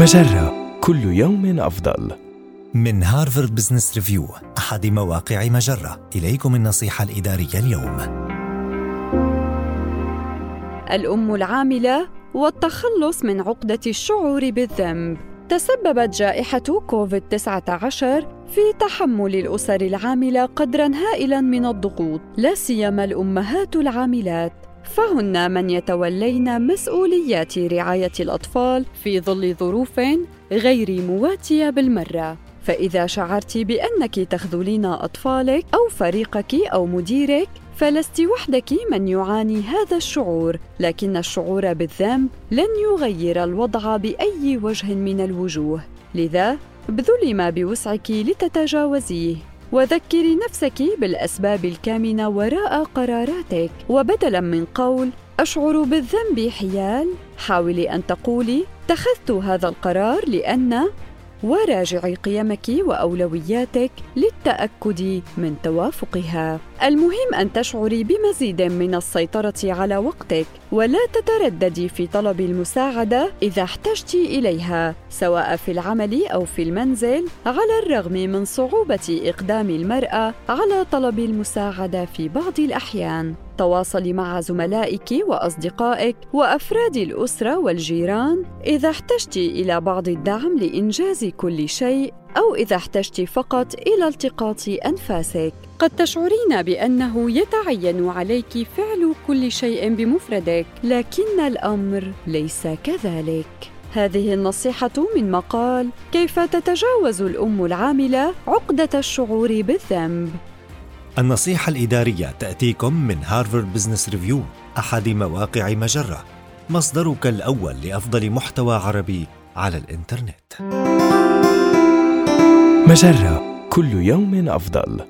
مجرة. كل يوم أفضل. من هارفارد بزنس ريفيو أحد مواقع مجرة. إليكم النصيحة الإدارية اليوم. الأم العاملة والتخلص من عقدة الشعور بالذنب. تسببت جائحة كوفيد-19 في تحمل الأسر العاملة قدراً هائلاً من الضغوط، لا سيما الأمهات العاملات، فهن من يتولين مسؤوليات رعاية الأطفال في ظل ظروف غير مواتية بالمرة. فإذا شعرت بأنك تخذلين أطفالك أو فريقك أو مديرك فلست وحدك من يعاني هذا الشعور لكن الشعور بالذنب لن يغير الوضع بأي وجه من الوجوه لذا ابذلي ما بوسعك لتتجاوزيه وذكري نفسك بالأسباب الكامنة وراء قراراتك. وبدلا من قول أشعر بالذنب حيال. حاولي أن تقولي اتخذت هذا القرار لأن وراجعي قيمك وأولوياتك للتأكد من توافقها. المهم أن تشعري بمزيد من السيطرة على وقتك ولا تترددي في طلب المساعدة إذا احتجت إليها سواء في العمل أو في المنزل على الرغم من صعوبة إقدام المرأة على طلب المساعدة في بعض الأحيان. تواصلي مع زملائك وأصدقائك وأفراد الأسرة والجيران إذا احتجت إلى بعض الدعم لإنجاز كل شيء أو إذا احتجت فقط إلى التقاط أنفاسك. قد تشعرين بأنه يتعين عليك فعل كل شيء بمفردك لكن الأمر ليس كذلك. هذه النصيحة من مقال كيف تتجاوز الأم العاملة عقدة الشعور بالذنب? النصيحة الإدارية تأتيكم من هارفارد بزنس ريفيو أحد مواقع مجرة. مصدرك الأول لأفضل محتوى عربي على الإنترنت. مجرة كل يوم أفضل.